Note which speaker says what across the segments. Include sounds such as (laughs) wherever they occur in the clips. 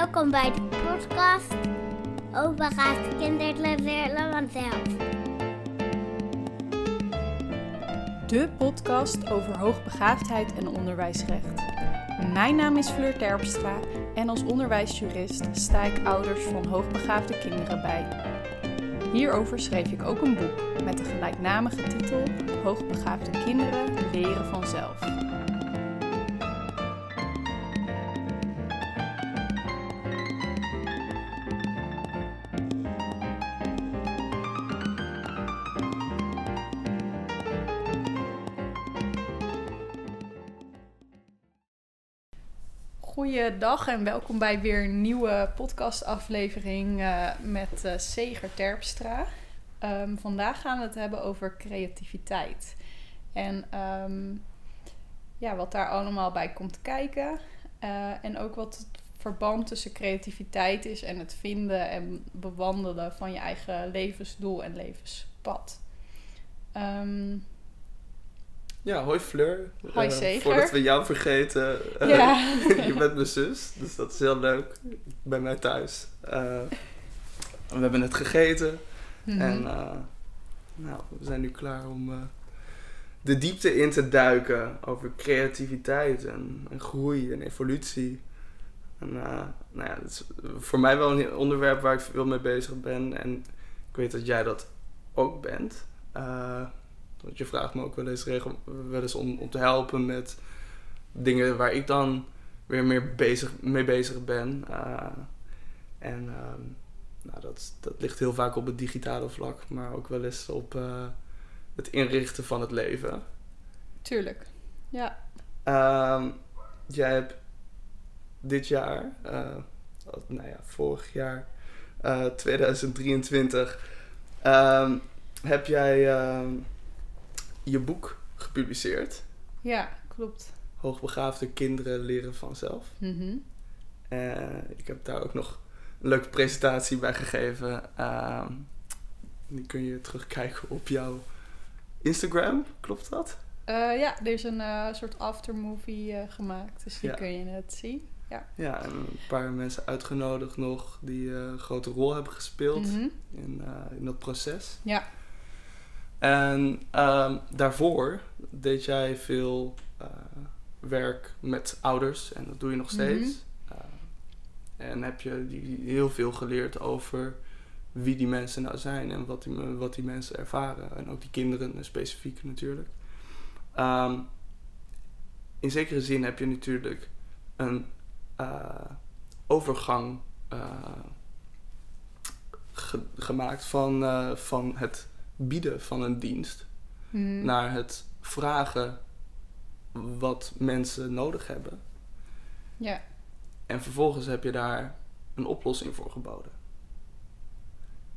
Speaker 1: Welkom bij de podcast over gaat kinderen leren vanzelf.
Speaker 2: De podcast over hoogbegaafdheid en onderwijsrecht. Mijn naam is Fleur Terpstra en als onderwijsjurist sta ik ouders van hoogbegaafde kinderen bij. Hierover schreef ik ook een boek met de gelijknamige titel Hoogbegaafde kinderen leren vanzelf. Goeiedag en welkom bij weer een nieuwe podcastaflevering uh, met uh, Seger Terpstra. Um, vandaag gaan we het hebben over creativiteit. En um, ja, wat daar allemaal bij komt kijken. Uh, en ook wat het verband tussen creativiteit is en het vinden en bewandelen van je eigen levensdoel en levenspad. Um,
Speaker 3: ja, hoi Fleur.
Speaker 2: Hoi uh, Zeker.
Speaker 3: Voordat we jou vergeten, uh, ja. (laughs) je bent mijn zus, dus dat is heel leuk. Bij mij thuis. Uh, we hebben net gegeten mm -hmm. en nou, we zijn nu klaar om de diepte in te duiken over creativiteit en, en groei en evolutie. En nou ja, dat is voor mij wel een onderwerp waar ik veel mee bezig ben en ik weet dat jij dat ook bent. Want je vraagt me ook wel eens, regel, wel eens om, om te helpen met dingen waar ik dan weer meer bezig, mee bezig ben. Uh, en uh, nou, dat, dat ligt heel vaak op het digitale vlak, maar ook wel eens op uh, het inrichten van het leven.
Speaker 2: Tuurlijk, ja.
Speaker 3: Ehm, jij hebt dit jaar, nou ja, vorig jaar, 2023, ehm, heb jij ehm, je boek gepubliceerd.
Speaker 2: Ja, klopt.
Speaker 3: Hoogbegaafde kinderen leren vanzelf.
Speaker 2: Mm -hmm.
Speaker 3: uh, ik heb daar ook nog een leuke presentatie bij gegeven. Uh, die kun je terugkijken op jouw Instagram, klopt dat?
Speaker 2: Uh, ja, er is een soort aftermovie gemaakt, dus die ja. kun je het zien. Ja.
Speaker 3: ja, en een paar mensen uitgenodigd nog die een grote rol hebben gespeeld
Speaker 2: mm -hmm.
Speaker 3: in, in dat proces.
Speaker 2: Ja.
Speaker 3: En um, daarvoor deed jij veel uh, werk met ouders en dat doe je nog steeds. Mm -hmm. uh, en heb je die, heel veel geleerd over wie die mensen nou zijn en wat die, wat die mensen ervaren. En ook die kinderen specifiek natuurlijk. Um, in zekere zin heb je natuurlijk een uh, overgang ge gemaakt van, van het bieden van een dienst
Speaker 2: mm.
Speaker 3: naar het vragen wat mensen nodig hebben.
Speaker 2: Ja.
Speaker 3: En vervolgens heb je daar een oplossing voor geboden.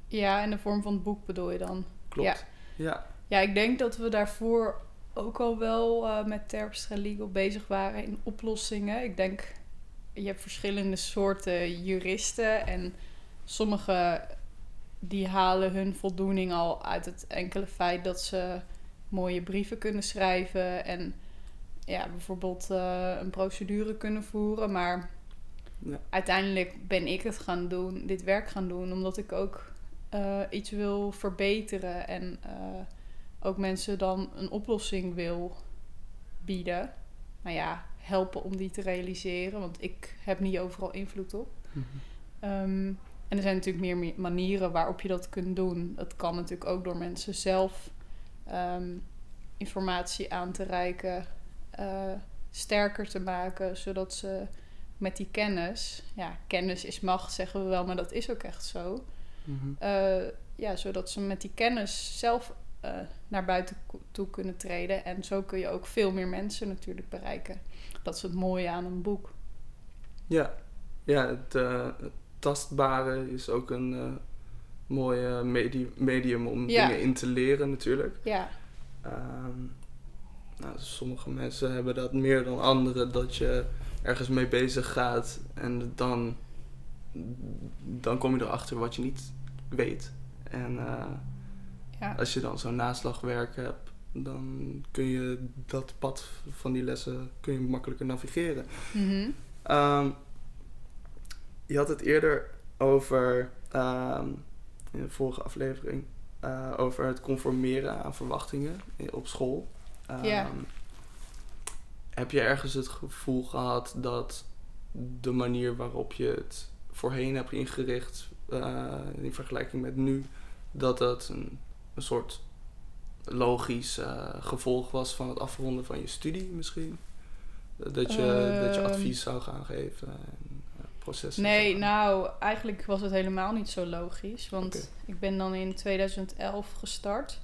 Speaker 2: Ja, in de vorm van het boek bedoel je dan?
Speaker 3: Klopt.
Speaker 2: Ja,
Speaker 3: ja.
Speaker 2: ja ik denk dat we daarvoor ook al wel uh, met Terpstra Legal bezig waren in oplossingen. Ik denk, je hebt verschillende soorten juristen en sommige die halen hun voldoening al uit het enkele feit dat ze mooie brieven kunnen schrijven en ja, bijvoorbeeld uh, een procedure kunnen voeren. Maar
Speaker 3: ja.
Speaker 2: uiteindelijk ben ik het gaan doen, dit werk gaan doen, omdat ik ook uh, iets wil verbeteren en uh, ook mensen dan een oplossing wil bieden. Nou ja, helpen om die te realiseren, want ik heb niet overal invloed op.
Speaker 3: Mm
Speaker 2: -hmm. um, en er zijn natuurlijk meer manieren waarop je dat kunt doen. Dat kan natuurlijk ook door mensen zelf um, informatie aan te reiken, uh, sterker te maken, zodat ze met die kennis, ja, kennis is macht, zeggen we wel, maar dat is ook echt zo.
Speaker 3: Mm -hmm.
Speaker 2: uh, ja, zodat ze met die kennis zelf uh, naar buiten toe kunnen treden. En zo kun je ook veel meer mensen natuurlijk bereiken. Dat is het mooie aan een boek.
Speaker 3: Ja, ja het, tastbare is ook een uh, mooi medi medium om
Speaker 2: ja.
Speaker 3: dingen in te leren natuurlijk.
Speaker 2: Ja.
Speaker 3: Um, nou, sommige mensen hebben dat meer dan anderen, dat je ergens mee bezig gaat en dan, dan kom je erachter wat je niet weet. En uh,
Speaker 2: ja.
Speaker 3: als je dan zo'n naslagwerk hebt, dan kun je dat pad van die lessen kun je makkelijker navigeren.
Speaker 2: Mm -hmm.
Speaker 3: um, je had het eerder over, ehm, in de vorige aflevering, eh, over het conformeren aan verwachtingen op school.
Speaker 2: Ja.
Speaker 3: Ehm, Heb je ergens het gevoel gehad dat de manier waarop je het voorheen hebt ingericht, eh, in vergelijking met nu, dat dat een, een soort logisch eh, gevolg was van het afronden van je studie misschien? Dat je, dat je
Speaker 2: Ehm.
Speaker 3: advies zou gaan geven en
Speaker 2: Nee, nou, eigenlijk was het helemaal niet zo logisch. Want ik ben dan in 2011 gestart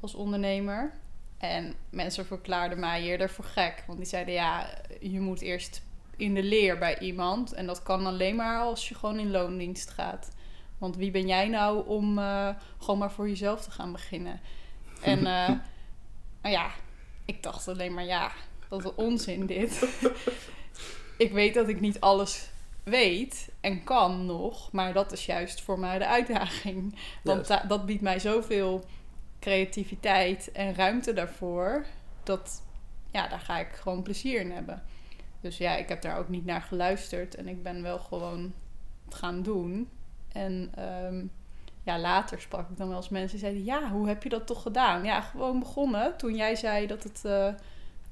Speaker 2: als ondernemer. En mensen verklaarden mij eerder voor gek. Want die zeiden, ja, je moet eerst in de leer bij iemand. En dat kan alleen maar als je gewoon in loondienst gaat. Want wie ben jij nou om eh, gewoon maar voor jezelf te gaan beginnen? En (laughs) nou ja, ik dacht alleen maar, ja, dat is onzin dit. (laughs) ik weet dat ik niet alles weet en kan nog, maar dat is juist voor mij de uitdaging. Want dat biedt mij zoveel creativiteit en ruimte daarvoor, dat ja, daar ga ik gewoon plezier in hebben. Dus ja, ik heb daar ook niet naar geluisterd en ik ben wel gewoon het gaan doen. En ehm, ja, later sprak ik dan wel eens mensen die zeiden: Ja, hoe heb je dat toch gedaan? Ja, gewoon begonnen toen jij zei dat het eh,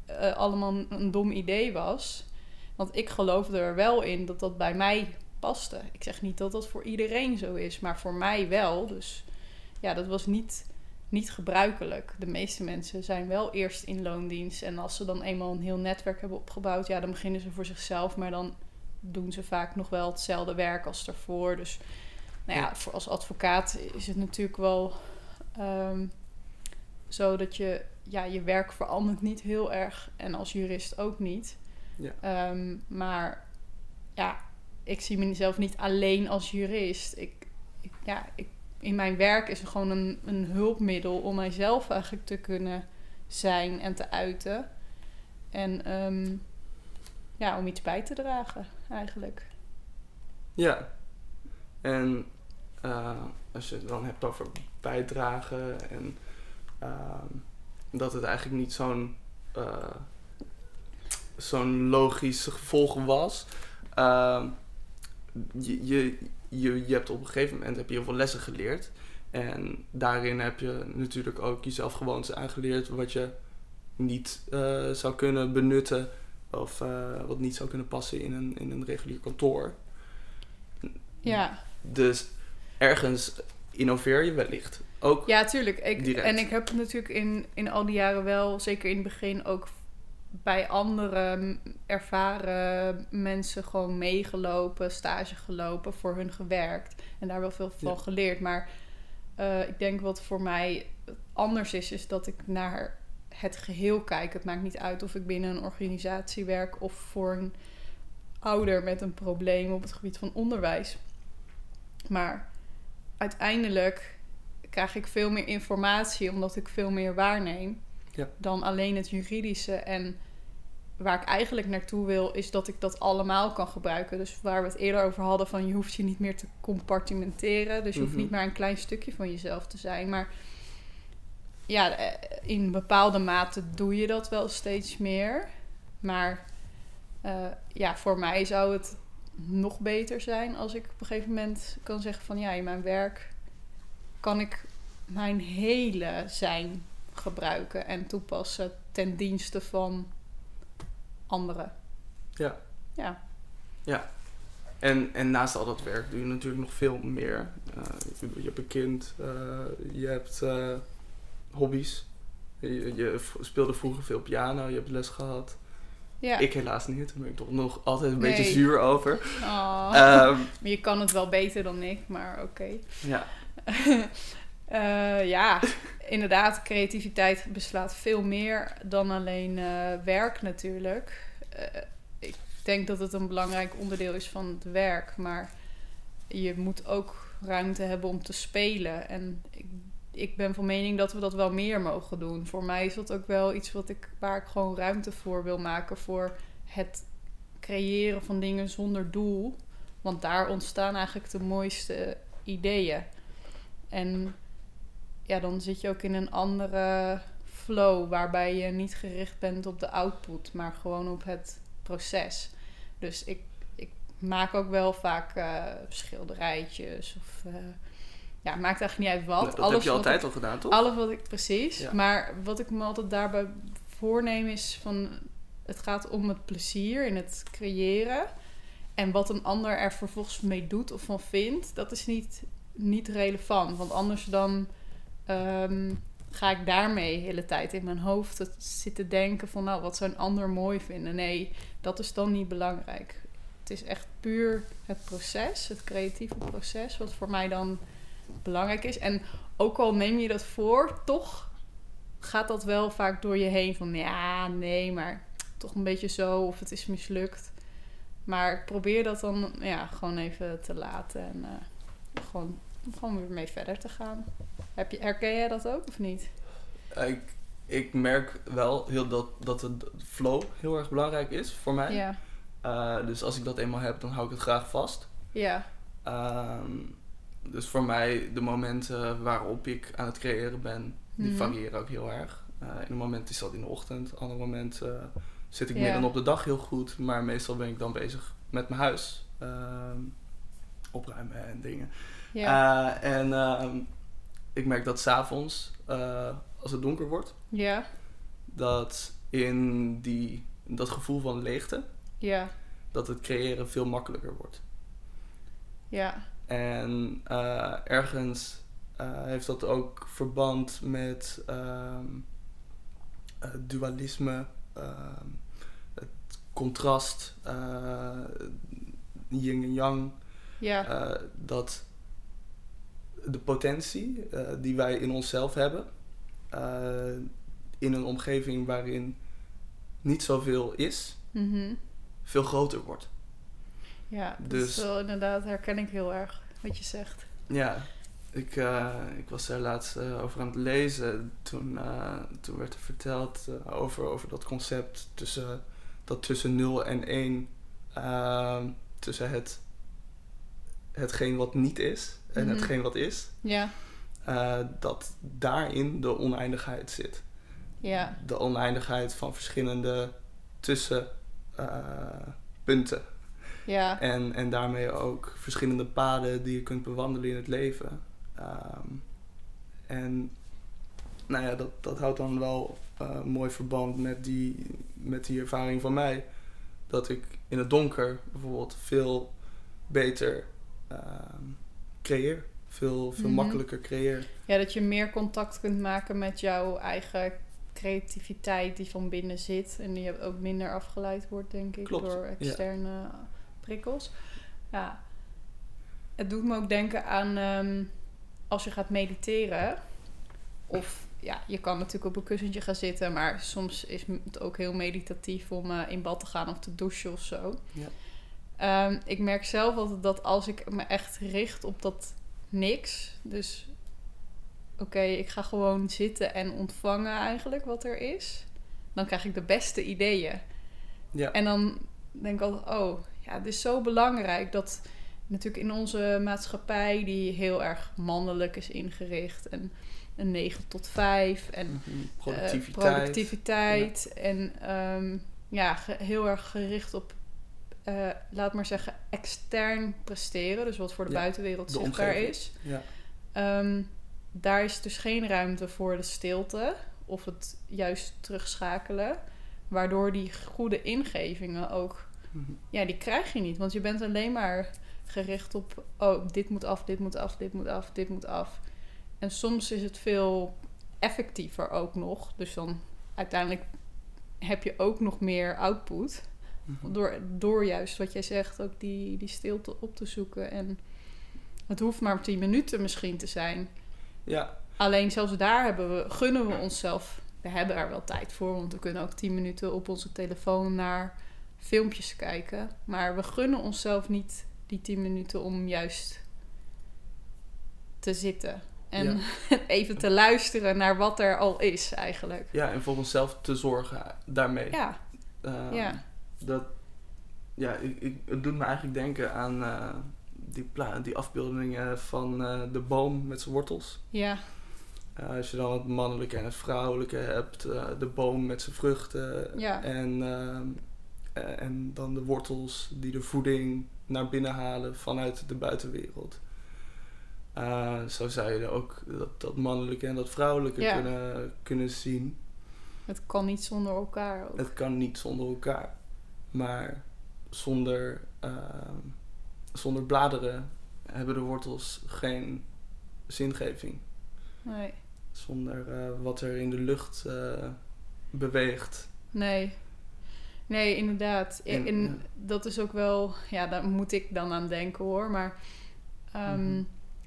Speaker 2: eh, allemaal een dom idee was. Want ik geloofde er wel in dat dat bij mij paste. Ik zeg niet dat dat voor iedereen zo is, maar voor mij wel. Dus ja, dat was niet, niet gebruikelijk. De meeste mensen zijn wel eerst in loondienst. En als ze dan eenmaal een heel netwerk hebben opgebouwd, ja, dan beginnen ze voor zichzelf. Maar dan doen ze vaak nog wel hetzelfde werk als daarvoor. Dus nou ja, voor als advocaat is het natuurlijk wel ehm, zo dat je, ja, je werk verandert niet heel erg. En als jurist ook niet.
Speaker 3: Ja.
Speaker 2: Ehm, maar ja, ik zie mezelf niet alleen als jurist. Ik, ik, ja, ik, in mijn werk is het gewoon een, een hulpmiddel om mijzelf eigenlijk te kunnen zijn en te uiten. En ehm, ja, om iets bij te dragen eigenlijk.
Speaker 3: Ja. En eh, als je het dan hebt over bijdragen en ehm, dat het eigenlijk niet zo'n eh, zo'n logisch gevolg was. Ehm, je, je, je, je hebt op een gegeven moment heb je heel veel lessen geleerd. En daarin heb je natuurlijk ook jezelf gewoontes aangeleerd wat je niet eh, zou kunnen benutten of eh, wat niet zou kunnen passen in een, in een regulier kantoor.
Speaker 2: Ja,
Speaker 3: Dus ergens innoveer je wellicht. Ook
Speaker 2: ja tuurlijk. Ik,
Speaker 3: Direct.
Speaker 2: en ik heb natuurlijk in, in al die jaren wel, zeker in het begin, ook bij andere ervaren mensen gewoon meegelopen, stage gelopen, voor hun gewerkt. En daar wel veel van
Speaker 3: Ja.
Speaker 2: geleerd. Maar eh, ik denk wat voor mij anders is, is dat ik naar het geheel kijk. Het maakt niet uit of ik binnen een organisatie werk of voor een ouder met een probleem op het gebied van onderwijs. Maar uiteindelijk krijg ik veel meer informatie omdat ik veel meer waarneem
Speaker 3: Ja.
Speaker 2: dan alleen het juridische. En waar ik eigenlijk naartoe wil, is dat ik dat allemaal kan gebruiken. Dus waar we het eerder over hadden, van je hoeft je niet meer te compartimenteren. Dus je hoeft
Speaker 3: Mhm.
Speaker 2: niet maar een klein stukje van jezelf te zijn. Maar ja, eh, in bepaalde mate doe je dat wel steeds meer. Maar eh, ja, voor mij zou het nog beter zijn als ik op een gegeven moment kan zeggen van ja, in mijn werk kan ik mijn hele zijn gebruiken en toepassen ten dienste van anderen.
Speaker 3: Ja.
Speaker 2: Ja,
Speaker 3: En, en naast al dat werk doe je natuurlijk nog veel meer. Eh, je hebt een kind, eh, je hebt eh, hobby's. Je, je speelde vroeger veel piano, je hebt les gehad.
Speaker 2: ja.
Speaker 3: Ik helaas niet, daar ben ik toch nog altijd een
Speaker 2: Nee.
Speaker 3: beetje zuur over.
Speaker 2: Oh.
Speaker 3: Ehm,
Speaker 2: Maar je kan het wel beter dan ik, maar oké.
Speaker 3: ja, (laughs)
Speaker 2: Eh, ja, inderdaad, creativiteit beslaat veel meer dan alleen eh, werk natuurlijk. Eh, ik denk dat het een belangrijk onderdeel is van het werk, maar je moet ook ruimte hebben om te spelen. En ik, ik ben van mening dat we dat wel meer mogen doen. Voor mij is dat ook wel iets wat ik, waar ik gewoon ruimte voor wil maken voor het creëren van dingen zonder doel. Want daar ontstaan eigenlijk de mooiste ideeën. En ja, dan zit je ook in een andere flow waarbij je niet gericht bent op de output, maar gewoon op het proces. Dus ik, ik maak ook wel vaak eh, schilderijtjes of... eh, ja, maakt eigenlijk niet uit wat.
Speaker 3: dat
Speaker 2: Alles
Speaker 3: heb je altijd
Speaker 2: ik-
Speaker 3: al gedaan, toch?
Speaker 2: Alles wat ik precies.
Speaker 3: Ja.
Speaker 2: Maar wat ik me altijd daarbij voorneem is van het gaat om het plezier in het creëren. En wat een ander er vervolgens mee doet of van vindt, dat is niet, niet relevant. Want anders dan ehm, ga ik daarmee de hele tijd in mijn hoofd zitten denken van nou, wat zou een ander mooi vinden. Nee, dat is dan niet belangrijk. Het is echt puur het proces, het creatieve proces, wat voor mij dan belangrijk is. En ook al neem je dat voor, toch gaat dat wel vaak door je heen van ja, nee, maar toch een beetje zo of het is mislukt. Maar ik probeer dat dan ja, gewoon even te laten en eh, gewoon, gewoon weer mee verder te gaan. Heb je, herken jij dat ook of niet?
Speaker 3: Ik, ik merk wel heel dat, dat het flow heel erg belangrijk is voor mij.
Speaker 2: Ja,
Speaker 3: Eh, dus als ik dat eenmaal heb, dan hou ik het graag vast.
Speaker 2: ja,
Speaker 3: Ehm, dus voor mij, de momenten waarop ik aan het creëren ben, die
Speaker 2: Mhm.
Speaker 3: variëren ook heel erg. Eh in een moment is dat in de ochtend, ander moment eh, zit ik
Speaker 2: Ja.
Speaker 3: midden op de dag heel goed. Maar meestal ben ik dan bezig met mijn huis. ehm, opruimen en dingen.
Speaker 2: ja,
Speaker 3: en ehm, ik merk dat s'avonds, avonds als het donker wordt,
Speaker 2: ja,
Speaker 3: dat in die, dat gevoel van leegte,
Speaker 2: ja,
Speaker 3: dat het creëren veel makkelijker wordt.
Speaker 2: ja,
Speaker 3: En eh, ergens eh, heeft dat ook verband met ehm, eh, dualisme, ehm, het contrast, yin en yang.
Speaker 2: ja,
Speaker 3: dat de potentie eh, die wij in onszelf hebben, eh, in een omgeving waarin niet zoveel is,
Speaker 2: mhm.
Speaker 3: veel groter wordt.
Speaker 2: ja. Dus wel, inderdaad herken ik heel erg wat je zegt.
Speaker 3: Ja, ik, eh, ik was daar laatst over aan het lezen. Toen, toen werd er verteld over, over dat concept tussen, dat tussen 0 en 1, ehm, tussen het, hetgeen wat niet is en
Speaker 2: Mhm.
Speaker 3: hetgeen wat is,
Speaker 2: Ja,
Speaker 3: eh, dat daarin de oneindigheid zit.
Speaker 2: ja,
Speaker 3: De oneindigheid van verschillende tussenpunten. punten.
Speaker 2: ja,
Speaker 3: En, en daarmee ook verschillende paden die je kunt bewandelen in het leven. Ehm, en nou ja, dat, dat houdt dan wel eh, mooi verband met die, met die ervaring van mij. Dat ik in het donker bijvoorbeeld veel beter ehm, creëer. Veel, veel
Speaker 2: Mhm.
Speaker 3: makkelijker creëer.
Speaker 2: Ja, dat je meer contact kunt maken met jouw eigen creativiteit die van binnen zit. En die ook minder afgeleid wordt, denk ik,
Speaker 3: Klopt,
Speaker 2: door
Speaker 3: ja.
Speaker 2: externe prikkels. Ja. Het doet me ook denken aan ehm, als je gaat mediteren. Of ja, je kan natuurlijk op een kussentje gaan zitten, maar soms is het ook heel meditatief om eh, in bad te gaan of te douchen of zo.
Speaker 3: Ja.
Speaker 2: Ehm, ik merk zelf altijd dat als ik me echt richt op dat niks, dus oké, ik ga gewoon zitten en ontvangen eigenlijk wat er is, dan krijg ik de beste ideeën.
Speaker 3: Ja.
Speaker 2: En dan denk ik altijd, oh, ja, het is zo belangrijk dat natuurlijk in onze maatschappij, die heel erg mannelijk is ingericht en een 9 tot 5 en
Speaker 3: Mhm.
Speaker 2: eh,
Speaker 3: Productiviteit.
Speaker 2: productiviteit en ehm, ja, heel erg gericht op, eh, laat maar zeggen, extern presteren. Dus wat voor de
Speaker 3: Ja,
Speaker 2: buitenwereld
Speaker 3: de
Speaker 2: zichtbaar
Speaker 3: omgeving.
Speaker 2: is.
Speaker 3: Ja.
Speaker 2: Ehm, daar is dus geen ruimte voor de stilte of het juist terugschakelen. Waardoor die goede ingevingen ook,
Speaker 3: Mhm.
Speaker 2: ja, die krijg je niet. Want je bent alleen maar gericht op, oh, dit moet af, dit moet af, dit moet af, dit moet af. En soms is het veel effectiever ook nog. Dus dan uiteindelijk heb je ook nog meer output.
Speaker 3: Mhm.
Speaker 2: Door, door juist wat jij zegt, ook die, die stilte op te zoeken. En het hoeft maar 10 minuten misschien te zijn.
Speaker 3: Ja,
Speaker 2: Alleen zelfs daar hebben we, gunnen we onszelf, we hebben er wel tijd voor, want we kunnen ook 10 minuten op onze telefoon naar filmpjes kijken. Maar we gunnen onszelf niet die 10 minuten om juist te zitten. En (laughs) even te luisteren naar wat er al is eigenlijk.
Speaker 3: ja, en voor onszelf te zorgen daarmee.
Speaker 2: Ja,
Speaker 3: Ehm,
Speaker 2: ja,
Speaker 3: dat, ja, ik, ik, het doet me eigenlijk denken aan eh, die, die afbeeldingen van eh, de boom met zijn wortels.
Speaker 2: ja,
Speaker 3: Eh, als je dan het mannelijke en het vrouwelijke hebt, de boom met zijn vruchten
Speaker 2: Ja.
Speaker 3: en, en dan de wortels die de voeding naar binnen halen vanuit de buitenwereld. Uh, zo zou je ook dat, dat mannelijke en dat vrouwelijke
Speaker 2: Ja.
Speaker 3: kunnen, kunnen zien.
Speaker 2: Het kan niet zonder elkaar ook.
Speaker 3: Het kan niet zonder elkaar. Maar zonder, ehm, zonder bladeren hebben de wortels geen zingeving.
Speaker 2: Nee.
Speaker 3: Zonder eh, wat er in de lucht eh, beweegt.
Speaker 2: Nee. Nee, inderdaad.
Speaker 3: En,
Speaker 2: En,
Speaker 3: ja.
Speaker 2: dat is ook wel... Ja, daar moet ik dan aan denken hoor. Maar ehm,
Speaker 3: Mhm.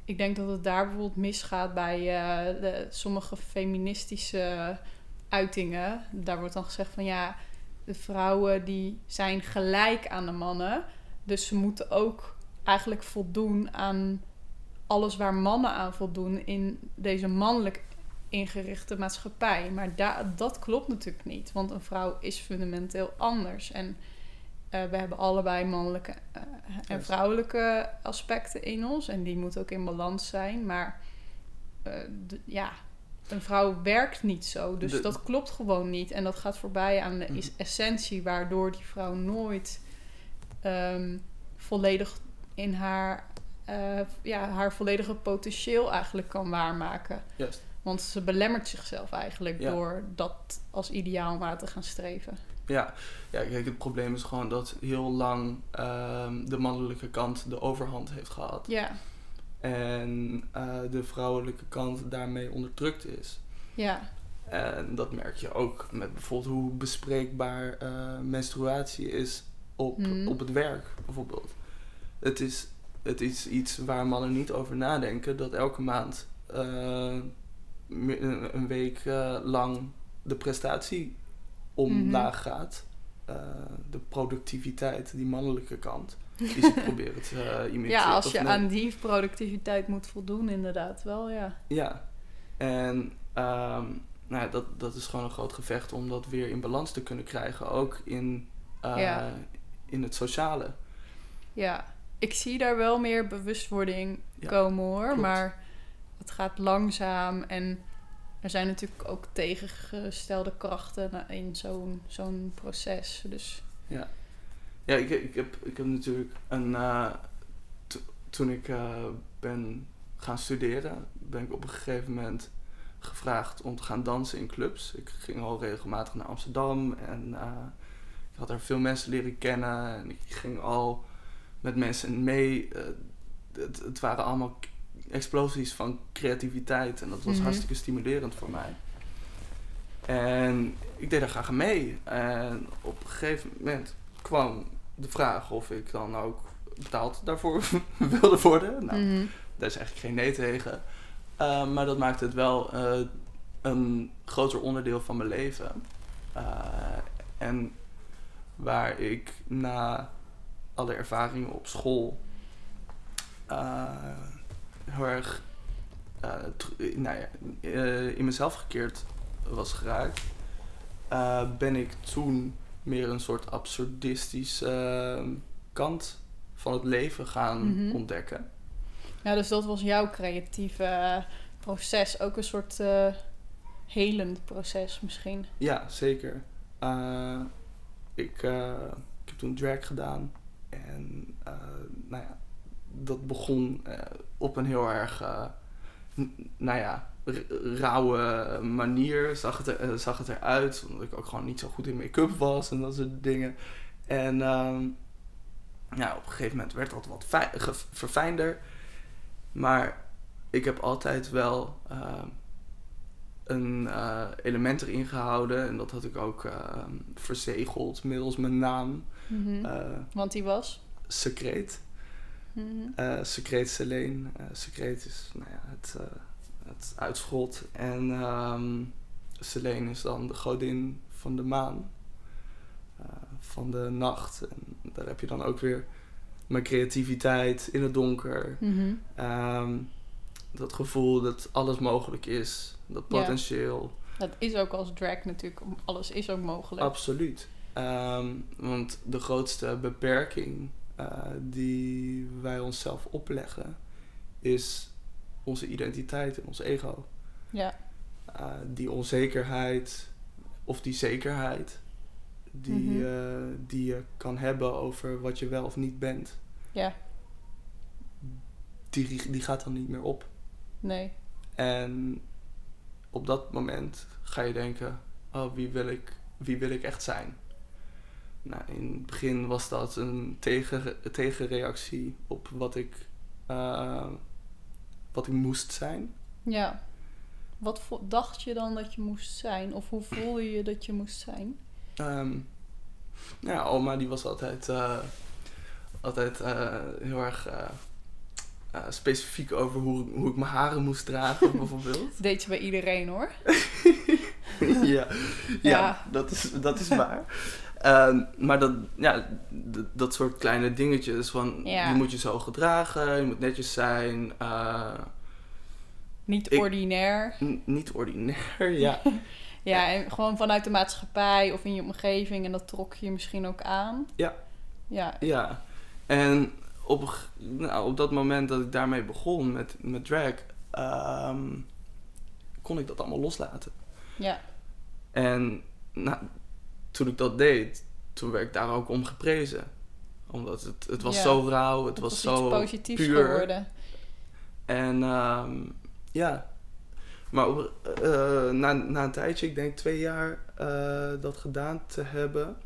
Speaker 2: ik denk dat het daar bijvoorbeeld misgaat bij eh, de, sommige feministische uitingen. Daar wordt dan gezegd van ja, de vrouwen die zijn gelijk aan de mannen. Dus ze moeten ook eigenlijk voldoen aan alles waar mannen aan voldoen in deze mannelijk ingerichte maatschappij. Maar da- dat klopt natuurlijk niet, want een vrouw is fundamenteel anders. En eh, we hebben allebei mannelijke eh, en vrouwelijke aspecten in ons. En die moeten ook in balans zijn. Maar eh, ja, een vrouw werkt niet zo. Dus
Speaker 3: De-
Speaker 2: dat klopt gewoon niet. En dat gaat voorbij aan de
Speaker 3: Mhm.
Speaker 2: essentie, waardoor die vrouw nooit ehm, volledig in haar, eh, ja, haar volledige potentieel eigenlijk kan waarmaken.
Speaker 3: Juist.
Speaker 2: Want ze belemmert zichzelf eigenlijk
Speaker 3: Ja.
Speaker 2: door dat als ideaal na te gaan streven.
Speaker 3: Ja. ja, kijk, het probleem is gewoon dat heel lang ehm, de mannelijke kant de overhand heeft gehad.
Speaker 2: Ja,
Speaker 3: En eh, de vrouwelijke kant daarmee onderdrukt is.
Speaker 2: ja,
Speaker 3: En dat merk je ook met bijvoorbeeld hoe bespreekbaar eh, menstruatie is op,
Speaker 2: Mhm.
Speaker 3: op het werk, bijvoorbeeld. Het is, het is iets waar mannen niet over nadenken, dat elke maand eh, een, week lang de prestatie omlaag gaat. De productiviteit, die mannelijke kant, die ze eh, imiteren.
Speaker 2: ja, als je aan die productiviteit moet voldoen, inderdaad wel, ja.
Speaker 3: Ja, en ehm, nou ja, dat, dat is gewoon een groot gevecht om dat weer in balans te kunnen krijgen. Ook in, eh,
Speaker 2: Ja.
Speaker 3: in het sociale.
Speaker 2: Ja, ik zie daar wel meer bewustwording
Speaker 3: Ja,
Speaker 2: komen hoor,
Speaker 3: klopt.
Speaker 2: maar het gaat langzaam en er zijn natuurlijk ook tegengestelde krachten na- in zo'n zo'n proces. Dus
Speaker 3: Ja, ja ik, ik, heb, ik heb natuurlijk een. eh, to- toen ik eh, ben gaan studeren, ben ik op een gegeven moment gevraagd om te gaan dansen in clubs. Ik ging al regelmatig naar Amsterdam en eh, ik had daar veel mensen leren kennen en ik ging al met mensen mee. Het, het waren allemaal explosies van creativiteit en dat was
Speaker 2: Mhm.
Speaker 3: hartstikke stimulerend voor mij. En ik deed daar graag mee. En op een gegeven moment kwam de vraag of ik dan ook betaald daarvoor (laughs) wilde worden. Nou,
Speaker 2: mhm.
Speaker 3: daar is eigenlijk geen nee tegen. Uh, maar dat maakte het wel uh, een groter onderdeel van mijn leven. Uh, en waar ik na alle ervaringen op school heel erg nou ja, in mezelf gekeerd was geraakt, ben ik toen meer een soort absurdistische kant van het leven gaan
Speaker 2: Mhm.
Speaker 3: ontdekken.
Speaker 2: Ja, dus dat was jouw creatieve eh, proces. Ook een soort eh helend proces misschien.
Speaker 3: Ja, zeker. Uh, ik, uh, ik heb toen drag gedaan. En nou ja, dat begon op een heel erg, nou ja, rauwe manier. Zag het, er, zag het eruit, omdat ik ook gewoon niet zo goed in make-up was en dat soort dingen. En um, ja, op een gegeven moment werd dat wat verfijnder. Maar ik heb altijd wel uh, een uh, element erin gehouden. En dat had ik ook uh, verzegeld middels mijn naam.
Speaker 2: Mm -hmm. Want die was?
Speaker 3: Secreet.
Speaker 2: Mm
Speaker 3: -hmm. Secreet Selene. Secreet is nou ja, het, het uitschot. En um, Selene is dan de godin van de maan. Uh, van de nacht. En daar heb je dan ook weer mijn creativiteit in het donker.
Speaker 2: Mm -hmm.
Speaker 3: um, dat gevoel dat alles mogelijk is. Dat potentieel.
Speaker 2: Ja. Dat is ook als drag natuurlijk. Alles is ook mogelijk.
Speaker 3: Absoluut. Um, want de grootste beperking uh, die wij onszelf opleggen is onze identiteit en ons ego.
Speaker 2: Ja.
Speaker 3: Uh, die onzekerheid of die zekerheid die, mm -hmm. uh, die je kan hebben over wat je wel of niet bent.
Speaker 2: Ja,
Speaker 3: die, die gaat dan niet meer op.
Speaker 2: nee.
Speaker 3: En op dat moment ga je denken, oh, wie wil ik, wie wil ik echt zijn? Nou, in het begin was dat een tegen, tegenreactie op wat ik, eh, wat ik moest zijn.
Speaker 2: Ja. Wat dacht je dan dat je moest zijn? Of hoe voelde je dat je moest zijn?
Speaker 3: Ehm, ja, oma die was altijd, eh, altijd eh, heel erg eh, specifiek over hoe, hoe ik mijn haren moest dragen, (laughs) bijvoorbeeld.
Speaker 2: Dat deed je bij iedereen hoor. (laughs)
Speaker 3: ja, ja,
Speaker 2: Ja.
Speaker 3: Dat, is, dat is waar. Ehm, maar dat, ja, dat soort kleine dingetjes van
Speaker 2: Ja.
Speaker 3: je moet je zo gedragen, je moet netjes zijn, eh,
Speaker 2: Niet
Speaker 3: Ik-
Speaker 2: ordinair.
Speaker 3: niet ordinair, (laughs) ja.
Speaker 2: Ja, en gewoon vanuit de maatschappij of in je omgeving. En dat trok je misschien ook aan.
Speaker 3: Ja.
Speaker 2: Ja,
Speaker 3: ja. En op, nou, op dat moment dat ik daarmee begon met, met drag, ehm, kon ik dat allemaal loslaten.
Speaker 2: ja,
Speaker 3: En nou, toen ik dat deed, toen werd ik daar ook om geprezen. Omdat het, het was
Speaker 2: Ja.
Speaker 3: zo rauw, het
Speaker 2: het
Speaker 3: was,
Speaker 2: was
Speaker 3: zo puur.
Speaker 2: geworden.
Speaker 3: En ehm, ja, maar op, eh, na, na een tijdje, ik denk twee jaar eh, dat gedaan te hebben,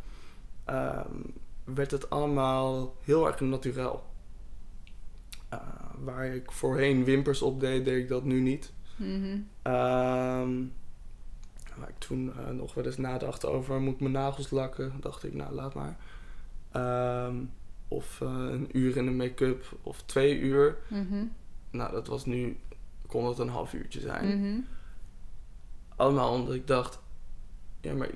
Speaker 3: ehm, werd het allemaal heel erg natuurlijk. waar ik voorheen wimpers op deed, deed ik dat nu niet. Ehm, waar ik toen eh, nog wel eens nadacht over, moet ik mijn nagels lakken? Dacht ik, nou laat maar. Ehm, of eh, een uur in de make-up, of twee uur.
Speaker 2: Mhm.
Speaker 3: Nou, dat was nu, kon het een half uurtje zijn.
Speaker 2: Mhm.
Speaker 3: Allemaal omdat ik dacht, ja, maar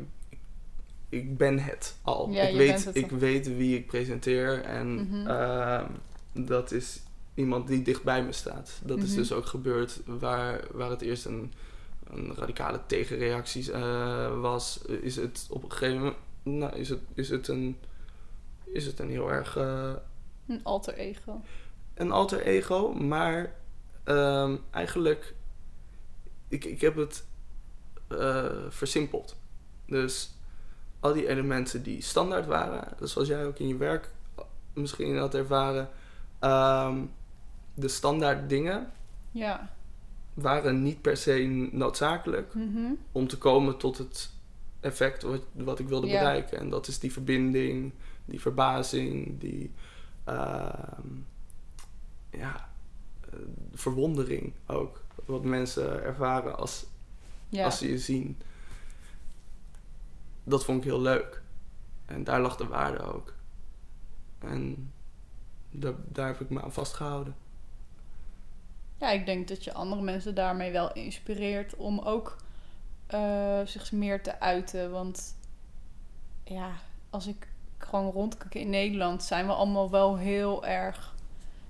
Speaker 3: ik, ben het al.
Speaker 2: Ja,
Speaker 3: ik, weet,
Speaker 2: het
Speaker 3: ik
Speaker 2: al.
Speaker 3: weet wie ik presenteer en
Speaker 2: Mhm.
Speaker 3: ehm, dat is iemand die dicht bij me staat. Dat is dus ook gebeurd waar, waar het eerst een, een radicale tegenreactie eh, was. Is het op een gegeven moment, nou, is het, is het, een, is het een heel erg... eh,
Speaker 2: Een alter ego.
Speaker 3: een alter ego, maar ehm, eigenlijk, ik, ik heb het eh, versimpeld. Dus al die elementen die standaard waren, dus zoals jij ook in je werk misschien had ervaren, ehm, de standaard dingen
Speaker 2: Ja.
Speaker 3: Waren niet per se noodzakelijk
Speaker 2: Mhm.
Speaker 3: om te komen tot het effect wat, wat ik wilde bereiken. En dat is die verbinding, die verbazing, die ehm, ja, eh, verwondering ook. Wat mensen ervaren als, als ze je zien. Dat vond ik heel leuk. En daar lag de waarde ook. En daar, daar heb ik me aan vastgehouden.
Speaker 2: Ik denk dat je andere mensen daarmee wel inspireert om ook eh, zich meer te uiten. Want ja, als ik gewoon rondkijk in Nederland, zijn we allemaal wel heel erg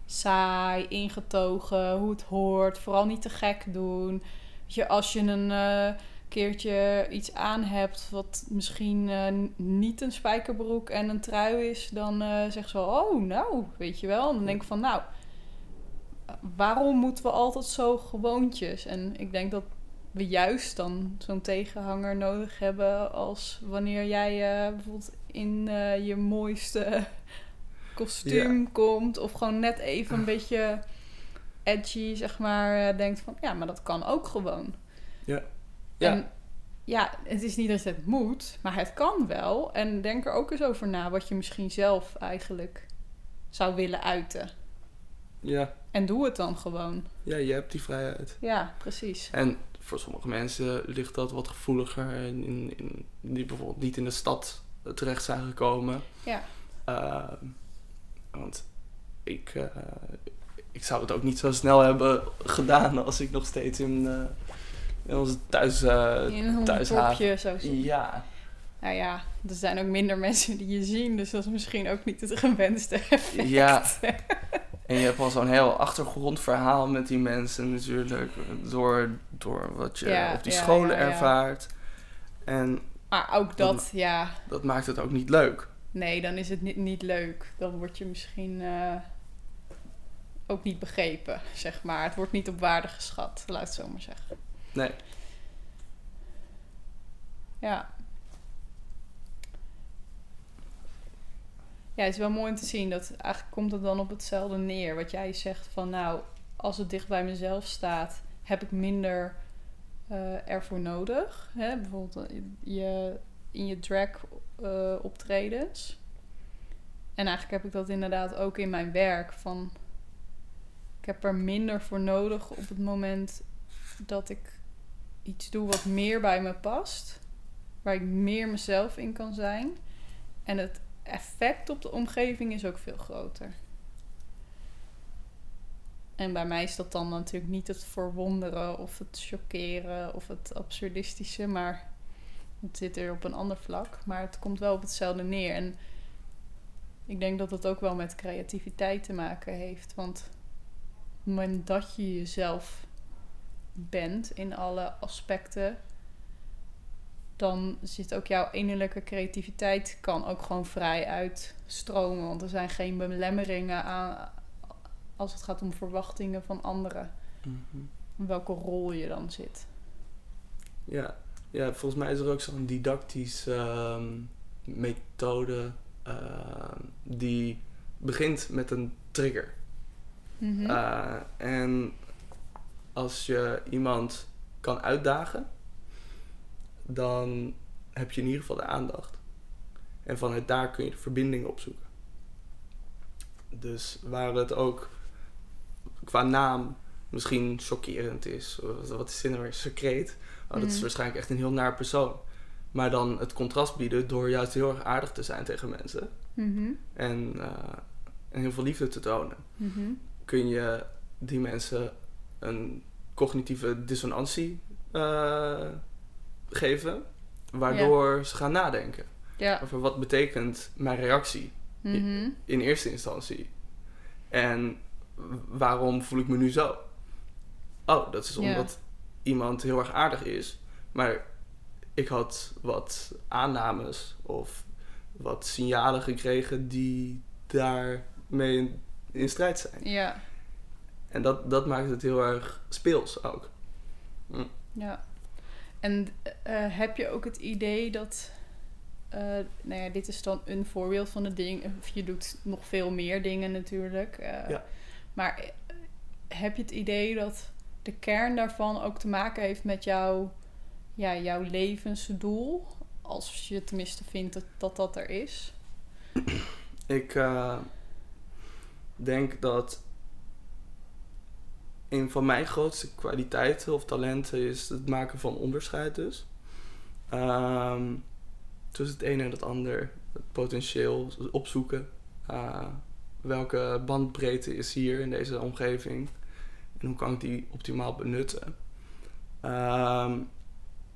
Speaker 2: saai, ingetogen, hoe het hoort. Vooral niet te gek doen. Je, als je een eh, keertje iets aan hebt wat misschien eh, niet een spijkerbroek en een trui is, dan eh zeg ze wel, oh nou, weet je wel. En dan denk ik van, nou, waarom moeten we altijd zo gewoontjes? En ik denk dat we juist dan zo'n tegenhanger nodig hebben als wanneer jij eh, bijvoorbeeld in eh, je mooiste (laughs) kostuum komt of gewoon net even een beetje edgy, zeg maar, eh, denkt van ja, maar dat kan ook gewoon.
Speaker 3: Ja.
Speaker 2: En ja, het is niet dat het moet, maar het kan wel. En denk er ook eens over na wat je misschien zelf eigenlijk zou willen uiten.
Speaker 3: Ja,
Speaker 2: En doe het dan gewoon.
Speaker 3: ja, je hebt die vrijheid.
Speaker 2: Ja, precies.
Speaker 3: En voor sommige mensen ligt dat wat gevoeliger. In, in, in- die bijvoorbeeld niet in de stad terecht zijn gekomen.
Speaker 2: Ja.
Speaker 3: Ehm, want ik, eh, ik zou het ook niet zo snel hebben gedaan als ik nog steeds in, eh, in onze thuis... eh,
Speaker 2: In een
Speaker 3: thuishaven.
Speaker 2: zo
Speaker 3: ja,
Speaker 2: Nou ja, er zijn ook minder mensen die je zien, dus dat is misschien ook niet het gewenste effect.
Speaker 3: ja. (laughs) En je hebt al zo'n heel achtergrondverhaal met die mensen natuurlijk. Door, door wat je
Speaker 2: Ja,
Speaker 3: op die
Speaker 2: ja,
Speaker 3: scholen
Speaker 2: ja, ja.
Speaker 3: ervaart. En
Speaker 2: Maar ook dat, ja,
Speaker 3: dat maakt het ook niet leuk.
Speaker 2: nee, dan is het niet, niet leuk. Dan word je misschien eh, ook niet begrepen, zeg maar. Het wordt niet op waarde geschat, laat het zo maar zeggen.
Speaker 3: Nee.
Speaker 2: Ja. Ja, het is wel mooi om te zien dat eigenlijk komt het dan op hetzelfde neer. Wat jij zegt van nou, als het dicht bij mezelf staat, heb ik minder uh, ervoor nodig. Hè? Bijvoorbeeld eh, je, in je drag uh, optredens. En eigenlijk heb ik dat inderdaad ook in mijn werk. Van, ik heb er minder voor nodig op het moment dat ik iets doe wat meer bij me past. Waar ik meer mezelf in kan zijn. En het effect op de omgeving is ook veel groter. En bij mij is dat dan natuurlijk niet het verwonderen of het chockeren of het absurdistische, maar het zit er op een ander vlak. Maar het komt wel op hetzelfde neer. En ik denk dat het ook wel met creativiteit te maken heeft. Want op het moment dat je jezelf bent in alle aspecten, dan zit ook jouw innerlijke creativiteit kan ook gewoon vrij uitstromen. Want er zijn geen belemmeringen aan als het gaat om verwachtingen van anderen. Mm Welke rol je dan zit.
Speaker 3: Ja. ja, volgens mij is er ook zo'n didactische uh, methode uh, die begint met een trigger. Mm -hmm. uh, en als je iemand kan uitdagen, dan heb je in ieder geval de aandacht. En vanuit daar kun je de verbinding opzoeken. Dus waar het ook qua naam misschien chockerend is. Wat is weer? Secreet. Oh, dat is mhm. waarschijnlijk echt een heel naar persoon. Maar dan het contrast bieden door juist heel erg aardig te zijn tegen mensen. Mhm. en, uh, en, heel veel liefde te tonen. Mhm. Kun je die mensen een cognitieve dissonantie uh, geven. Waardoor ze gaan nadenken. Ja. Over wat betekent mijn reactie in, in eerste instantie. En waarom voel ik me nu zo? Oh, dat is omdat iemand heel erg aardig is. Maar ik had wat aannames of wat signalen gekregen die daarmee in, in strijd zijn. Ja. En dat, dat maakt het heel erg speels ook.
Speaker 2: Hm. Ja. En uh, heb je ook het idee dat. Uh, nou ja, dit is dan een voorbeeld van het ding. Je doet nog veel meer dingen natuurlijk. Uh, ja. Maar eh, heb je het idee dat de kern daarvan ook te maken heeft met jouw, ja, jouw levensdoel? Als je tenminste vindt dat dat, dat er is.
Speaker 3: Ik denk dat een van mijn grootste kwaliteiten of talenten is het maken van onderscheid dus. Um, tussen het een en het ander. Het potentieel opzoeken. Uh, welke bandbreedte is hier in deze omgeving en hoe kan ik die optimaal benutten. Ehm,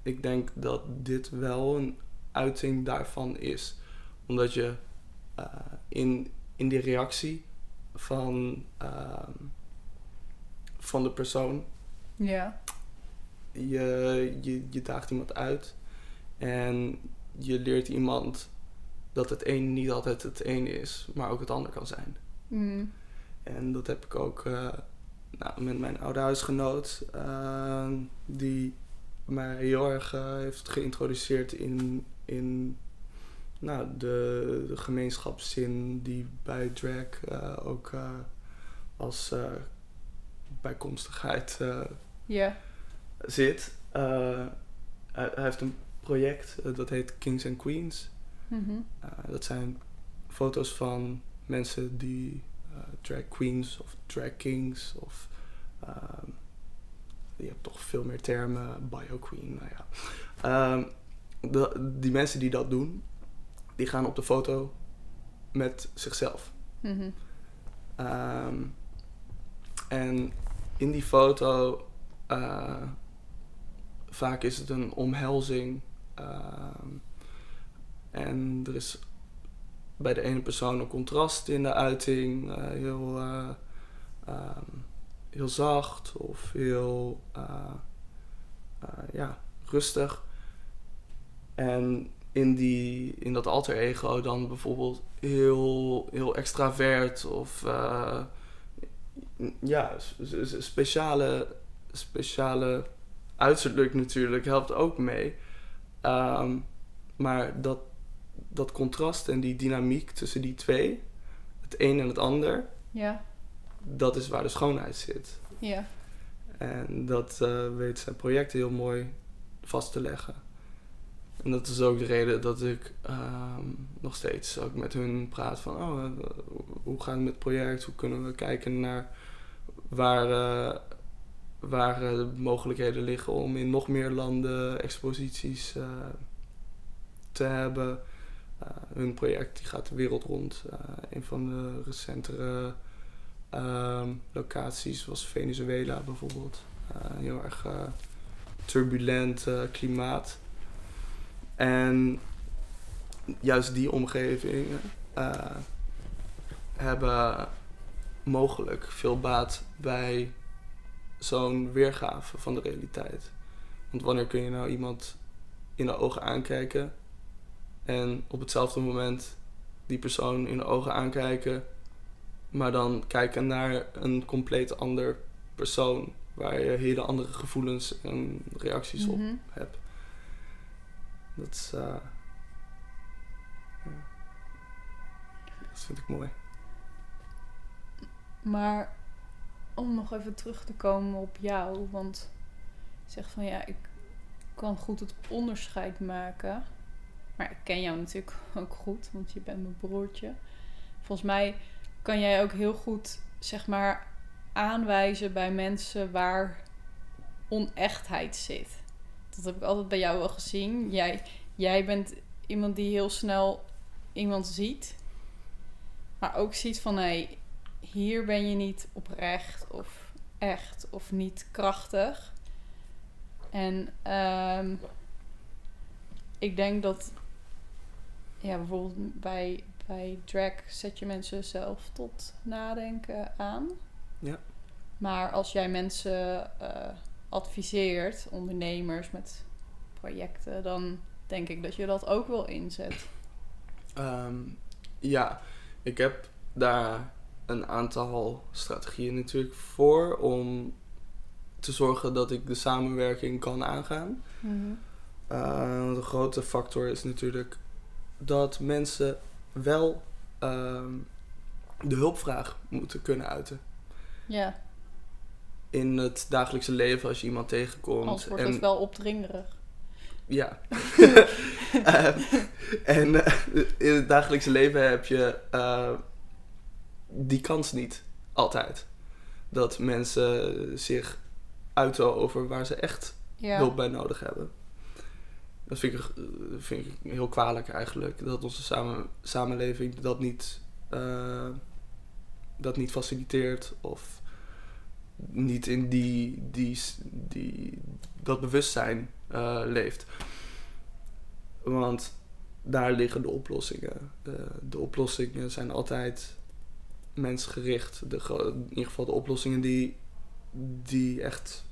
Speaker 3: ik denk dat dit wel een uiting daarvan is, omdat je uh, in, in die reactie van, uh, van de persoon. Ja. Je, je, je daagt iemand uit en je leert iemand dat het een niet altijd het een is, maar ook het ander kan zijn. Mm. En dat heb ik ook uh, nou, met mijn oude huisgenoot, uh, die mij heel erg uh, heeft geïntroduceerd in, in nou, de, de gemeenschapszin die bij drag ook als bijkomstigheid yeah. zit. Hij, hij, heeft een project dat heet Kings and Queens. Mm dat zijn foto's van mensen die uh, drag queens of drag kings of um, je hebt toch veel meer termen, bio queen, nou ja. Um, de, die mensen die dat doen, die gaan op de foto met zichzelf. Mm -hmm. um, en in die foto, uh, vaak is het een omhelzing. en er is bij de ene persoon een contrast in de uiting, uh, heel, uh, um, heel zacht of heel uh, ja, rustig. En in, die, in dat alter ego dan bijvoorbeeld heel, heel extravert of ja, speciale, speciale uiterlijk natuurlijk helpt ook mee. Um, maar dat dat contrast en die dynamiek tussen die twee, het een en het ander,
Speaker 2: Ja,
Speaker 3: dat is waar de schoonheid zit.
Speaker 2: ja.
Speaker 3: En dat eh, weet zijn project heel mooi vast te leggen. En dat is ook de reden dat ik ehm, nog steeds ook met hun praat van... Oh, eh, hoe gaat het met het project? Hoe kunnen we kijken naar waar, eh, waar eh, de mogelijkheden liggen om in nog meer landen exposities te hebben. Hun project die gaat de wereld rond. Een van de recentere ehm, locaties was Venezuela bijvoorbeeld. Heel erg turbulent klimaat. En juist die omgevingen eh, hebben mogelijk veel baat bij zo'n weergave van de realiteit. Want wanneer kun je nou iemand in de ogen aankijken en op hetzelfde moment die persoon in de ogen aankijken, maar dan kijken naar een compleet ander persoon waar je hele andere gevoelens en reacties op
Speaker 2: Mhm.
Speaker 3: hebt. Dat is. eh, vind ik mooi.
Speaker 2: Maar om nog even terug te komen op jou, want je zegt van ja, ik kan goed het onderscheid maken. Maar ik ken jou natuurlijk ook goed, want je bent mijn broertje. Volgens mij kan jij ook heel goed, zeg maar, aanwijzen bij mensen waar onechtheid zit. Dat heb ik altijd bij jou wel gezien. Jij, jij bent iemand die heel snel iemand ziet, maar ook ziet van hé, hey, hier ben je niet oprecht of echt of niet krachtig. En ehm, ik denk dat, ja, bijvoorbeeld bij, bij drag zet je mensen zelf tot nadenken aan.
Speaker 3: Ja.
Speaker 2: Maar als jij mensen eh, adviseert, ondernemers met projecten, dan denk ik dat je dat ook wel inzet.
Speaker 3: Ehm, ja, ik heb daar een aantal strategieën natuurlijk voor om te zorgen dat ik de samenwerking kan aangaan. Uh, de grote factor is natuurlijk dat mensen wel ehm, de hulpvraag moeten kunnen uiten.
Speaker 2: Ja,
Speaker 3: In het dagelijkse leven als je iemand tegenkomt.
Speaker 2: anders wordt
Speaker 3: en,
Speaker 2: het wel opdringerig.
Speaker 3: Ja. (laughs) (laughs) Ehm, en eh, in het dagelijkse leven heb je eh, die kans niet altijd. Dat mensen zich uiten over waar ze echt
Speaker 2: Ja.
Speaker 3: hulp bij nodig hebben. Dat vind ik, eh, vind ik heel kwalijk eigenlijk. Dat onze samen, samenleving dat niet, dat niet faciliteert of niet in die, die, die, dat bewustzijn eh, leeft. Want daar liggen de oplossingen. De, oplossingen zijn altijd mensgericht. De, in ieder geval de oplossingen die, die echt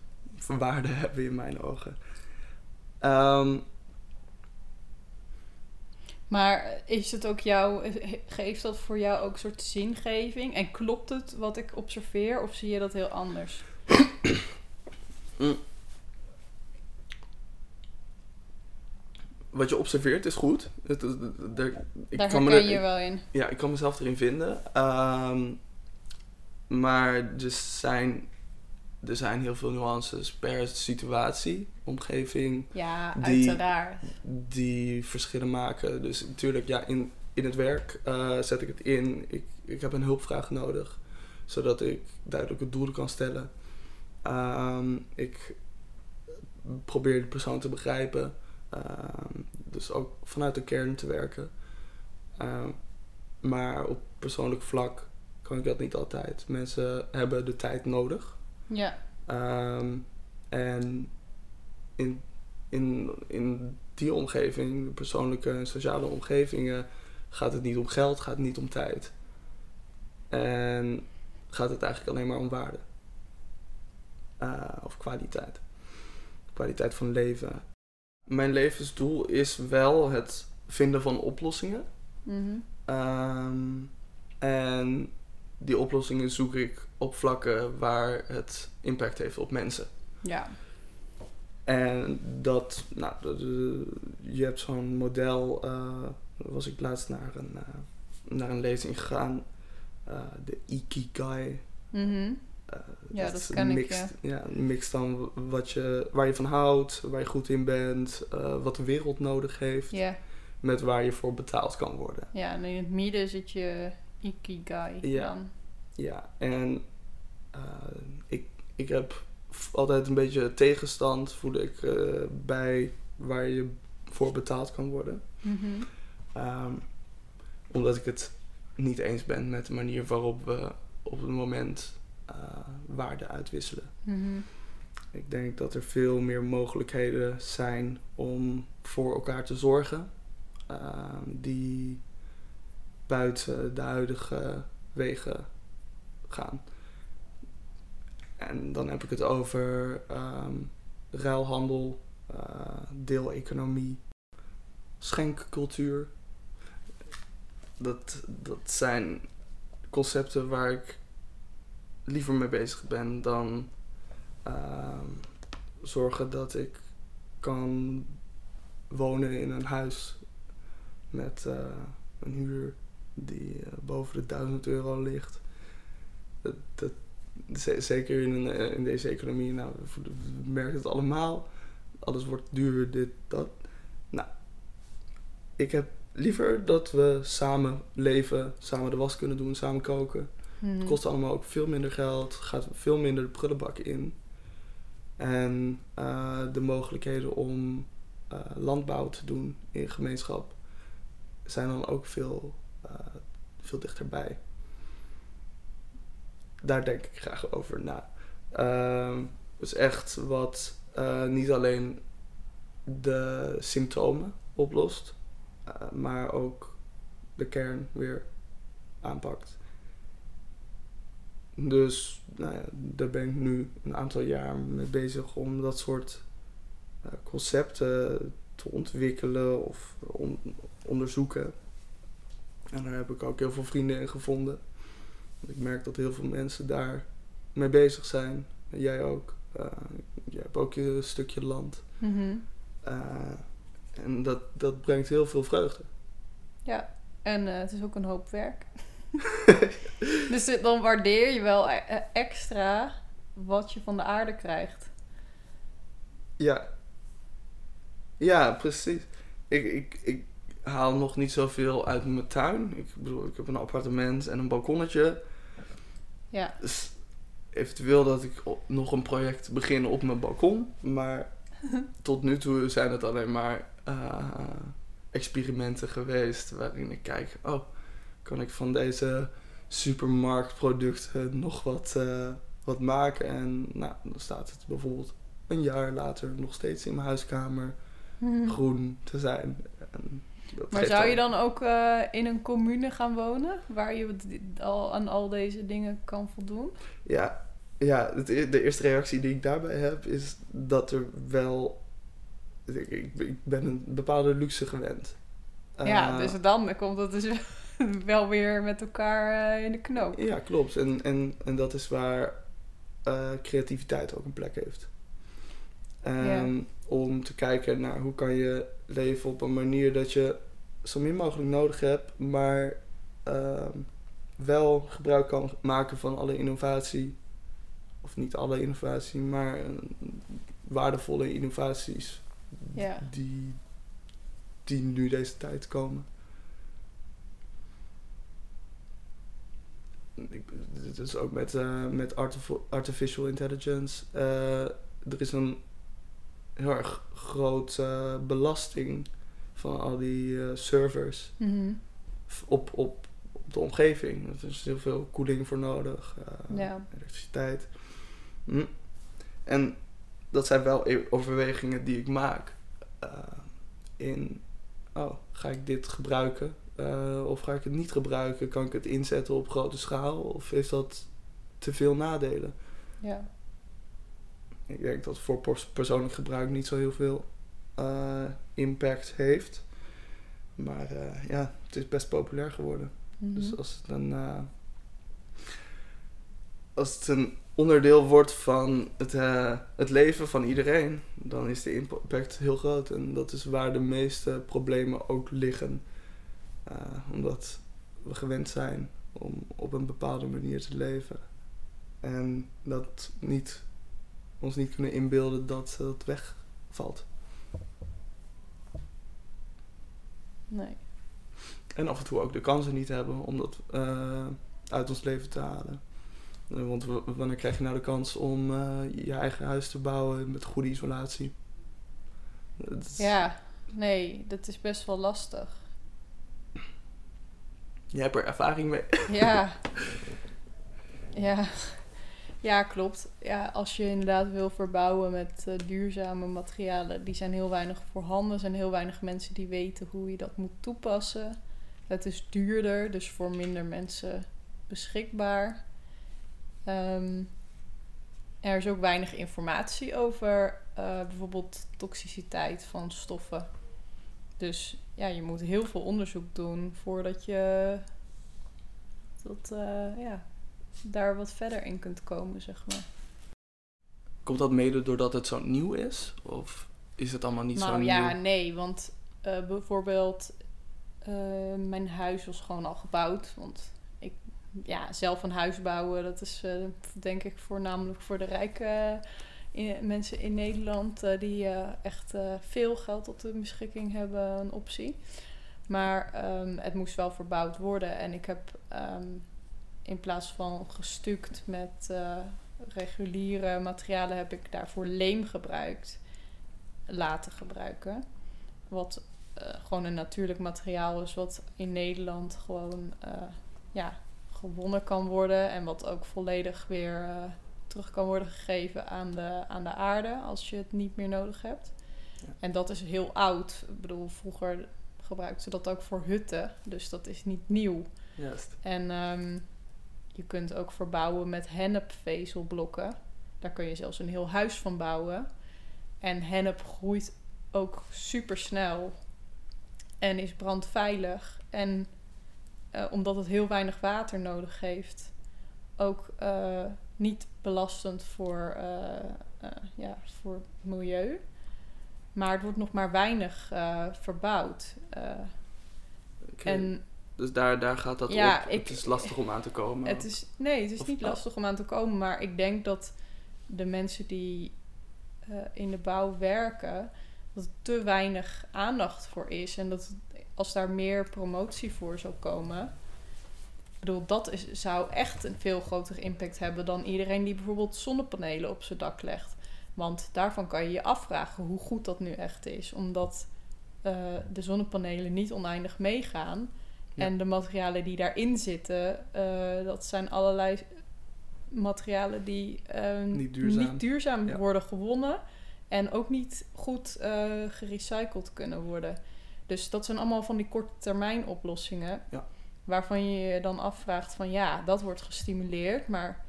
Speaker 3: waarde (laughs) hebben in mijn ogen. Ehm,
Speaker 2: Maar is het ook jou, geeft dat voor jou ook een soort zingeving? En klopt het wat ik observeer of zie je dat heel anders?
Speaker 3: wat je observeert is goed. Het, het- het- er- ik
Speaker 2: Daar
Speaker 3: kan me er-
Speaker 2: je wel in.
Speaker 3: Ja, ik kan mezelf erin vinden. Ehm, maar er zijn, er zijn heel veel nuances per situatie, omgeving,
Speaker 2: Ja,
Speaker 3: Die-
Speaker 2: uiteraard.
Speaker 3: die verschillen maken. Dus natuurlijk, ja, in, in het werk eh, zet ik het in. Ik, ik heb een hulpvraag nodig, zodat ik duidelijke doelen kan stellen. Ehm, ik probeer de persoon te begrijpen. Ehm, dus ook vanuit de kern te werken. Ehm, maar op persoonlijk vlak kan ik dat niet altijd. Mensen hebben de tijd nodig.
Speaker 2: Ja,
Speaker 3: Ehm, en in, in, in die omgeving, de persoonlijke en sociale omgevingen, gaat het niet om geld, gaat het niet om tijd. En gaat het eigenlijk alleen maar om waarde. Eh, of kwaliteit. Kwaliteit van leven. Mijn levensdoel is wel het vinden van oplossingen.
Speaker 2: mhm.
Speaker 3: Ehm, en die oplossingen zoek ik op vlakken waar het impact heeft op mensen.
Speaker 2: ja.
Speaker 3: En dat, nou, je hebt zo'n model, eh, was ik laatst naar een, eh, naar een lezing gegaan. eh, de Ikigai.
Speaker 2: Mhm. Ja, dat
Speaker 3: is
Speaker 2: ken
Speaker 3: een
Speaker 2: ik,
Speaker 3: ja. een mix dan wat je, waar je van houdt, waar je goed in bent, wat de wereld nodig heeft,
Speaker 2: Ja.
Speaker 3: met waar je voor betaald kan worden.
Speaker 2: ja, en in het midden zit je Ikigai
Speaker 3: Ja.
Speaker 2: dan.
Speaker 3: Ja, en eh, ik, ik heb altijd een beetje tegenstand, voel ik, eh, bij waar je voor betaald kan worden.
Speaker 2: Mhm.
Speaker 3: Ehm, omdat ik het niet eens ben met de manier waarop we op het moment eh, waarde uitwisselen.
Speaker 2: Mhm.
Speaker 3: Ik denk dat er veel meer mogelijkheden zijn om voor elkaar te zorgen. ehm, die buiten de huidige wegen gaan. En dan heb ik het over ehm, ruilhandel, eh, deeleconomie, schenkcultuur. Dat, dat zijn concepten waar ik liever mee bezig ben dan ehm, zorgen dat ik kan wonen in een huis met eh, een huur die eh, boven de 1000 euro ligt. Dat, dat, ze- zeker in, een, eh, in deze economie, nou, we, merken het allemaal. Alles wordt duur, dit, dat. Nou, ik heb liever dat we samen leven, samen de was kunnen doen, samen koken. Het kost allemaal ook veel minder geld, gaat veel minder de prullenbak in. En eh, de mogelijkheden om landbouw te doen in gemeenschap zijn dan ook veel, veel dichterbij. Daar denk ik graag over na. Ehm dus echt wat eh, niet alleen de symptomen oplost, eh, maar ook de kern weer aanpakt. Dus nou ja, daar ben ik nu een aantal jaar mee bezig om dat soort eh, concepten te ontwikkelen of on- onderzoeken. En daar heb ik ook heel veel vrienden in gevonden. Ik merk dat heel veel mensen daar mee bezig zijn. En jij ook. Eh, jij hebt ook je stukje land.
Speaker 2: Mhm.
Speaker 3: Eh, en dat, dat brengt heel veel vreugde.
Speaker 2: Ja, en eh, het is ook een hoop werk. (laughs) dus dan waardeer je wel e- extra wat je van de aarde krijgt.
Speaker 3: Ja. Ja, precies. Ik, ik, ik haal nog niet zoveel uit mijn tuin. Ik bedoel, ik heb een appartement en een balkonnetje.
Speaker 2: Ja,
Speaker 3: Dus eventueel dat ik nog een project begin op mijn balkon. Maar (laughs) tot nu toe zijn het alleen maar eh, experimenten geweest. Waarin ik kijk, oh, kan ik van deze supermarktproducten nog wat, eh, wat maken? En nou, dan staat het bijvoorbeeld een jaar later nog steeds in mijn huiskamer (laughs) groen te zijn. En dat
Speaker 2: Maar zou je dan ook eh, in een commune gaan wonen waar je al aan al deze dingen kan voldoen?
Speaker 3: Ja, ja het, e- de eerste reactie die ik daarbij heb is dat er wel. Ik, ik, ben een bepaalde luxe gewend.
Speaker 2: ja,
Speaker 3: Eh,
Speaker 2: dus dan komt het dus (laughs) wel weer met elkaar eh, in de knoop.
Speaker 3: Ja, klopt. En, en, en dat is waar creativiteit ook een plek heeft. En Om te kijken naar hoe kan je leven op een manier dat je zo min mogelijk nodig hebt, maar ehm, wel gebruik kan maken van alle innovatie. Of niet alle innovatie, maar waardevolle innovaties
Speaker 2: Ja.
Speaker 3: die, die nu deze tijd komen. Ik, dit is ook met, eh, met artif- artificial intelligence. Eh, er is een heel erg grote belasting van al die eh, servers
Speaker 2: Mhm.
Speaker 3: op, op, op de omgeving. Er is heel veel koeling voor nodig, eh,
Speaker 2: Ja.
Speaker 3: elektriciteit. Hm. En dat zijn wel e- overwegingen die ik maak. eh, in, oh, ga ik dit gebruiken? Eh, of ga ik het niet gebruiken? Kan ik het inzetten op grote schaal? Of heeft dat te veel nadelen?
Speaker 2: ja.
Speaker 3: Ik denk dat voor pers- persoonlijk gebruik niet zo heel veel eh, impact heeft. Maar eh, ja, het is best populair geworden.
Speaker 2: Mhm.
Speaker 3: Dus als het een, eh, als het een onderdeel wordt van het, het leven van iedereen, dan is de impact heel groot. En dat is waar de meeste problemen ook liggen. Omdat we gewend zijn om op een bepaalde manier te leven. En dat niet, ons niet kunnen inbeelden dat het wegvalt.
Speaker 2: Nee.
Speaker 3: En af en toe ook de kansen niet hebben om dat eh, uit ons leven te halen. Eh, want wanneer krijg je nou de kans om eh, je eigen huis te bouwen met goede isolatie? Dat is-
Speaker 2: Ja, nee, dat is best wel lastig.
Speaker 3: Je hebt er ervaring mee.
Speaker 2: Ja. (laughs) Ja. Ja, klopt. Ja, als je inderdaad wil verbouwen met eh, duurzame materialen, die zijn heel weinig voorhanden. Er zijn heel weinig mensen die weten hoe je dat moet toepassen. Het is duurder, dus voor minder mensen beschikbaar. Ehm, er is ook weinig informatie over eh, bijvoorbeeld toxiciteit van stoffen. Dus ja, je moet heel veel onderzoek doen voordat je dat, eh, ja, daar wat verder in kunt komen, zeg maar.
Speaker 3: Komt dat mede doordat het zo nieuw is? Of is het allemaal niet zo
Speaker 2: nou
Speaker 3: nieuw?
Speaker 2: ja, nee, want eh, bijvoorbeeld eh, mijn huis was gewoon al gebouwd. Want ik, ja, zelf een huis bouwen, dat is eh, denk ik voornamelijk voor de rijke in- mensen in Nederland die echt veel geld tot hun beschikking hebben, een optie. Maar ehm, het moest wel verbouwd worden en ik heb ehm, in plaats van gestuukt met eh, reguliere materialen heb ik daarvoor leem gebruikt laten gebruiken. Wat eh, gewoon een natuurlijk materiaal is, wat in Nederland gewoon eh, ja, gewonnen kan worden. En wat ook volledig weer terug kan worden gegeven aan de, aan de aarde als je het niet meer nodig hebt.
Speaker 3: Ja.
Speaker 2: En dat is heel oud. Ik bedoel, vroeger gebruikten ze dat ook voor hutten. Dus dat is niet nieuw.
Speaker 3: Juist.
Speaker 2: En ehm, je kunt ook verbouwen met hennepvezelblokken. Daar kun je zelfs een heel huis van bouwen. En hennep groeit ook super snel en is brandveilig. En eh, omdat het heel weinig water nodig heeft, ook eh, niet belastend voor, eh, ja, voor het milieu. Maar het wordt nog maar weinig verbouwd. En
Speaker 3: Dus daar, daar gaat dat
Speaker 2: Ja,
Speaker 3: op.
Speaker 2: ik-
Speaker 3: het is lastig om aan te komen.
Speaker 2: Het is, nee, het is
Speaker 3: Of
Speaker 2: niet lastig om aan te komen, maar ik denk dat de mensen die eh, in de bouw werken, dat er te weinig aandacht voor is. En dat als daar meer promotie voor zou komen. Ik bedoel, dat is, zou echt een veel grotere impact hebben dan iedereen die bijvoorbeeld zonnepanelen op zijn dak legt. Want daarvan kan je je afvragen hoe goed dat nu echt is. Omdat eh, de zonnepanelen niet oneindig meegaan.
Speaker 3: Ja.
Speaker 2: En de materialen die daarin zitten, eh, dat zijn allerlei materialen die eh,
Speaker 3: Niet duurzaam.
Speaker 2: niet duurzaam
Speaker 3: Ja.
Speaker 2: worden gewonnen. En ook niet goed eh, gerecycled kunnen worden. Dus dat zijn allemaal van die korte termijn oplossingen.
Speaker 3: Ja.
Speaker 2: Waarvan je je dan afvraagt van ja, dat wordt gestimuleerd. Maar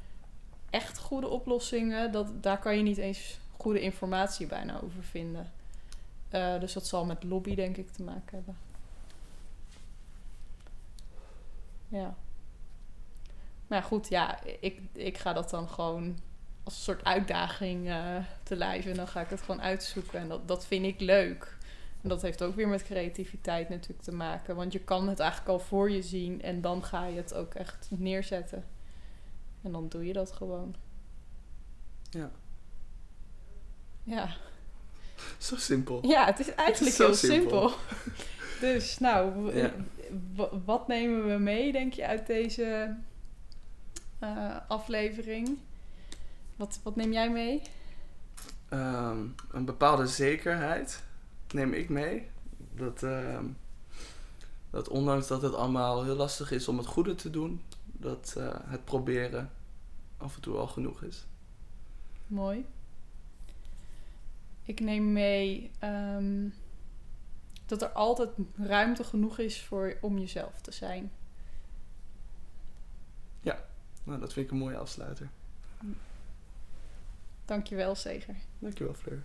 Speaker 2: echt goede oplossingen, dat, daar kan je niet eens goede informatie bijna over vinden. Eh, dus dat zal met lobby denk ik te maken hebben. Ja. Maar goed, ja, ik, ik ga dat dan gewoon als een soort uitdaging eh, te lijf. En dan ga ik het gewoon uitzoeken. En dat, dat vind ik leuk. En dat heeft ook weer met creativiteit natuurlijk te maken. Want je kan het eigenlijk al voor je zien. En dan ga je het ook echt neerzetten. En dan doe je dat gewoon.
Speaker 3: Ja.
Speaker 2: Ja,
Speaker 3: Zo simpel.
Speaker 2: ja het is eigenlijk
Speaker 3: zo
Speaker 2: heel
Speaker 3: simpel.
Speaker 2: simpel. (laughs) dus nou,
Speaker 3: Ja.
Speaker 2: wat nemen we mee, denk je, uit deze eh, aflevering? Wat, wat neem jij mee?
Speaker 3: Ehm, een bepaalde zekerheid neem ik mee. Dat, ehm, dat ondanks dat het allemaal heel lastig is om het goede te doen, dat eh, het proberen af en toe al genoeg is.
Speaker 2: Mooi. Ik neem mee ehm, dat er altijd ruimte genoeg is voor, om jezelf te zijn.
Speaker 3: Nou, dat vind ik een mooie afsluiter.
Speaker 2: Dankjewel, Zeger.
Speaker 3: Dankjewel, Fleur.